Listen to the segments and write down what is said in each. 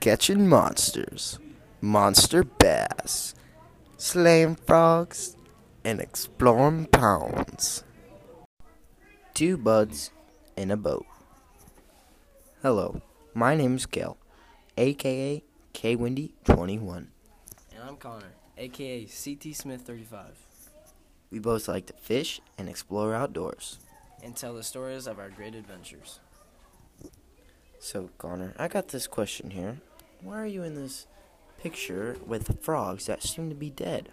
catching monsters, monster bass, slaying frogs, and exploring ponds. Two buds in a boat. Hello, my name is Kale, aka K Windy 21. And I'm Connor, aka CT Smith 35, We both like to fish and explore outdoors. and tell the stories of our great adventures. So, Connor, I got this question here. Why are you in this picture with frogs that seem to be dead?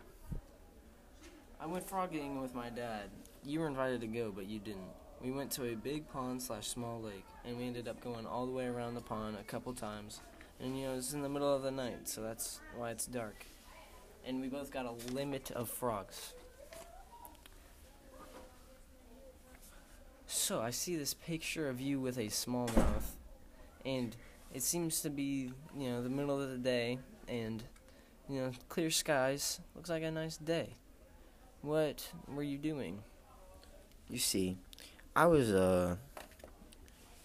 I went frogging with my dad. You were invited to go, but you didn't. We went to a big pond slash small lake, and we ended up going all the way around the pond a couple times. And you know, it's in the middle of the night, so that's why it's dark. And we both got a limit of frogs. So I see this picture of you with a smallmouth, and it seems to be, you know, the middle of the day, and you know, clear skies. Looks like a nice day. What were you doing? You see, I was uh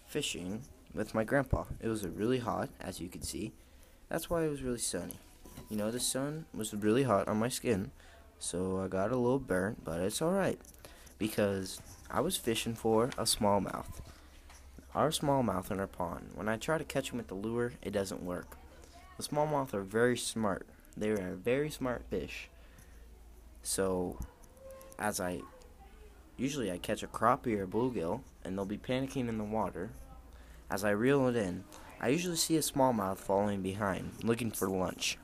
fishing with my grandpa. It was really hot, as you can see. That's why it was really sunny. You know, the sun was really hot on my skin, so I got a little burnt, but it's all right because I was fishing for a smallmouth. Our smallmouth in our pond. When I try to catch them with the lure, it doesn't work. The smallmouth are very smart. They are very smart fish. So, as I usually I catch a crappie or a bluegill, and they'll be panicking in the water. As I reel it in, I usually see a smallmouth following behind, looking for lunch.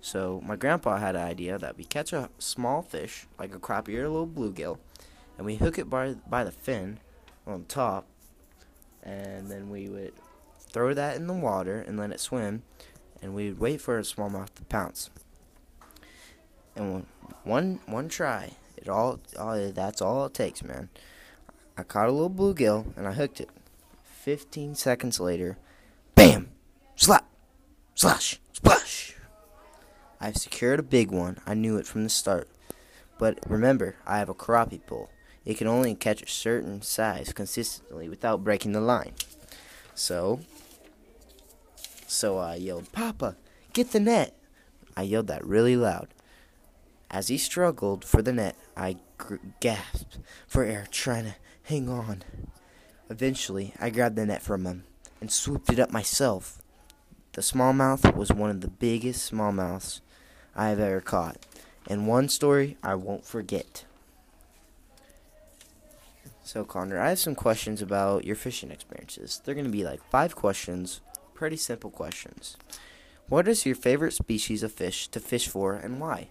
So my grandpa had an idea that we catch a small fish, like a crappie or a little bluegill, and we hook it by by the fin on top, and then we would throw that in the water and let it swim, and we would wait for a smallmouth to pounce. And one one, try, it all, all that's all it takes, man. I caught a little bluegill and I hooked it. Fifteen seconds later, bam, slap, slash, splash. I've secured a big one. I knew it from the start. But remember, I have a crappie pole. It can only catch a certain size consistently without breaking the line. So, so I yelled, "Papa, get the net!" I yelled that really loud. As he struggled for the net, I gr- gasped for air, trying to hang on. Eventually, I grabbed the net from him and swooped it up myself. The smallmouth was one of the biggest smallmouths I have ever caught, and one story I won't forget. So, Connor, I have some questions about your fishing experiences. They're going to be like five questions, pretty simple questions. What is your favorite species of fish to fish for and why?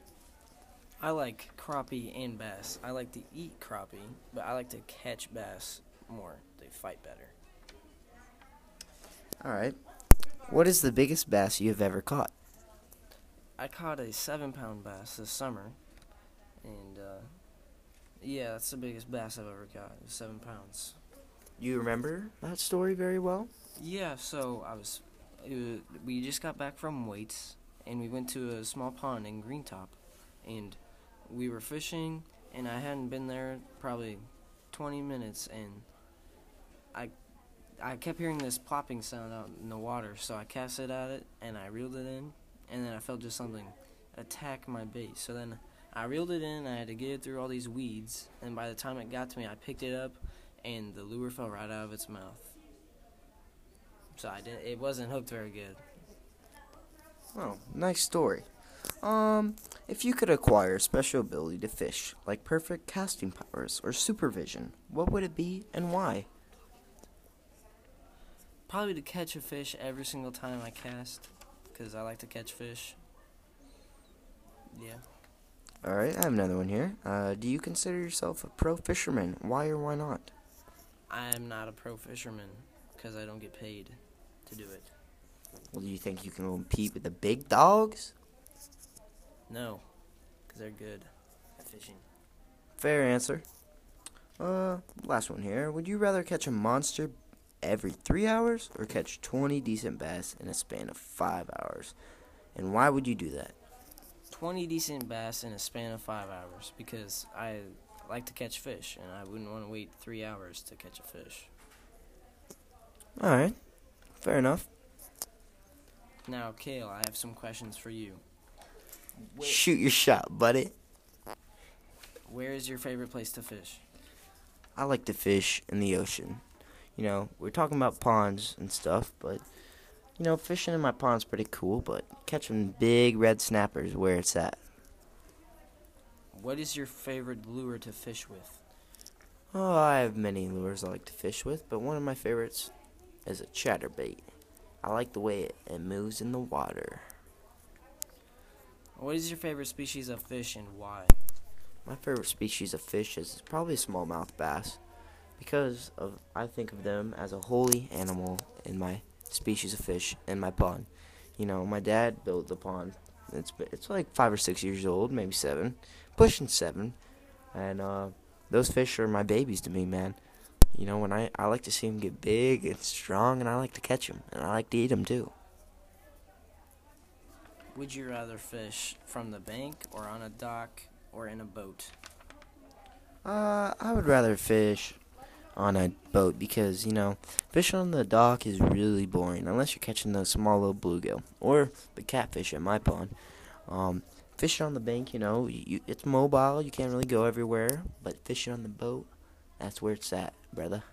I like crappie and bass. I like to eat crappie, but I like to catch bass more. They fight better. All right. What is the biggest bass you have ever caught? I caught a seven pound bass this summer, and uh, yeah, that's the biggest bass I've ever caught. It was seven pounds. You remember that story very well? Yeah, so I was, it was, we just got back from weights, and we went to a small pond in Greentop, and we were fishing, and I hadn't been there probably 20 minutes, and I, I kept hearing this plopping sound out in the water, so I cast it at it, and I reeled it in, and then I felt just something attack my bait. So then I reeled it in, I had to get it through all these weeds, and by the time it got to me, I picked it up, and the lure fell right out of its mouth. So I didn't. It wasn't hooked very good. Oh, nice story. Um, if you could acquire a special ability to fish, like perfect casting powers or supervision, what would it be and why? Probably to catch a fish every single time I cast, because I like to catch fish. Yeah. All right, I have another one here. Uh, do you consider yourself a pro fisherman? Why or why not? I'm not a pro fisherman because I don't get paid to do it. Well, do you think you can compete with the big dogs? No, because they're good at fishing. Fair answer. Uh, last one here. Would you rather catch a monster every three hours or catch 20 decent bass in a span of five hours? And why would you do that? 20 decent bass in a span of five hours because I like to catch fish and I wouldn't want to wait three hours to catch a fish. All right, fair enough. Now, Kale, I have some questions for you. Where, Shoot your shot, buddy. where is your favorite place to fish? I like to fish in the ocean. You know, we're talking about ponds and stuff, but you know, fishing in my pond's pretty cool, but catching big red snappers where it's at. What is your favorite lure to fish with? Oh, I have many lures I like to fish with, but one of my favorites is a chatterbait. I like the way it, it moves in the water. What is your favorite species of fish and why? My favorite species of fish is probably a smallmouth bass because of I think of them as a holy animal in my species of fish in my pond. You know, my dad built the pond. It's it's like 5 or 6 years old, maybe 7, pushing 7. And uh those fish are my babies to me, man. You know, when I I like to see them get big and strong and I like to catch them and I like to eat them too. Would you rather fish from the bank or on a dock or in a boat? Uh, I would rather fish on a boat because, you know, fishing on the dock is really boring unless you're catching those small little bluegill or the catfish at my pond. Um, fishing on the bank, you know, you, it's mobile, you can't really go everywhere, but fishing on the boat, that's where it's at, brother.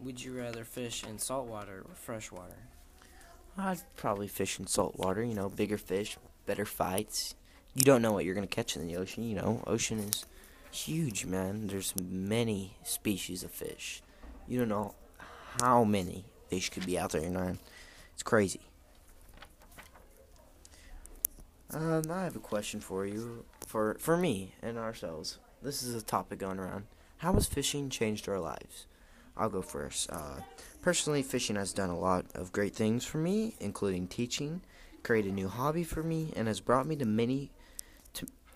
Would you rather fish in saltwater or freshwater? I'd probably fish in salt water, you know, bigger fish, better fights. You don't know what you're going to catch in the ocean, you know. Ocean is huge, man. There's many species of fish. You don't know how many fish could be out there, man. It's crazy. Um, I have a question for you, for for me and ourselves. This is a topic going around. How has fishing changed our lives? I'll go first. Uh, personally, fishing has done a lot of great things for me, including teaching, created a new hobby for me, and has brought me to many,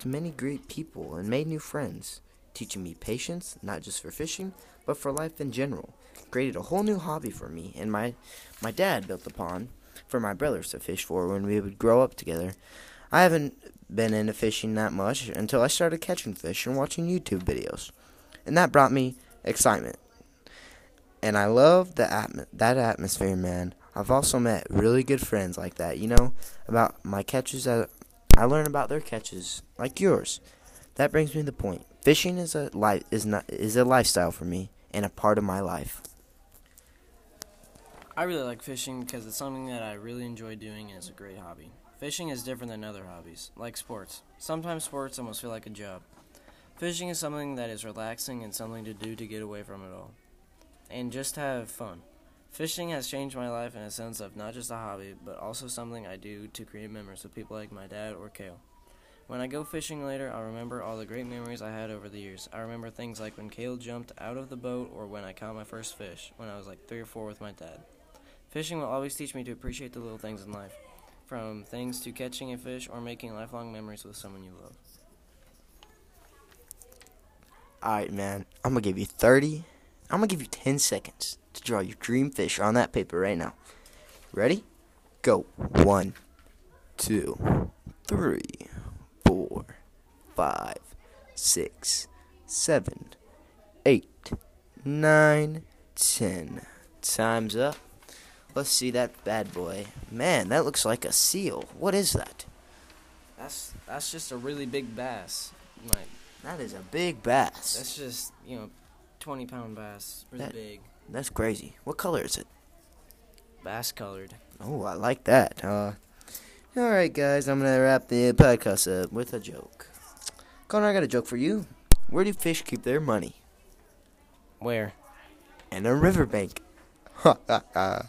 to, many great people and made new friends. Teaching me patience, not just for fishing, but for life in general. Created a whole new hobby for me, and my, my dad built the pond for my brothers to fish for when we would grow up together. I haven't been into fishing that much until I started catching fish and watching YouTube videos, and that brought me excitement and I love the atm- that atmosphere, man. I've also met really good friends like that. You know about my catches. That I learn about their catches, like yours. That brings me to the point. Fishing is a life is not is a lifestyle for me and a part of my life. I really like fishing because it's something that I really enjoy doing and it's a great hobby. Fishing is different than other hobbies, like sports. Sometimes sports almost feel like a job. Fishing is something that is relaxing and something to do to get away from it all. And just have fun. Fishing has changed my life in a sense of not just a hobby, but also something I do to create memories with people like my dad or Kale. When I go fishing later, I'll remember all the great memories I had over the years. I remember things like when Kale jumped out of the boat or when I caught my first fish when I was like three or four with my dad. Fishing will always teach me to appreciate the little things in life, from things to catching a fish or making lifelong memories with someone you love. All right, man. I'm gonna give you thirty. I'm gonna give you ten seconds to draw your dream fish on that paper right now. Ready? Go. One, two, three, four, five, six, seven, eight, nine, ten. Time's up. Let's see that bad boy. Man, that looks like a seal. What is that? That's that's just a really big bass. Like That is a big bass. that's just you know, twenty pound bass, really That- big, That's crazy. What color is it? bass colored. Oh, I like that. Uh, all right, guys, I'm gonna wrap the podcast up with a joke. Connor, I got a joke for you. Where do fish keep their money? Where? In a riverbank. Ha ha ha.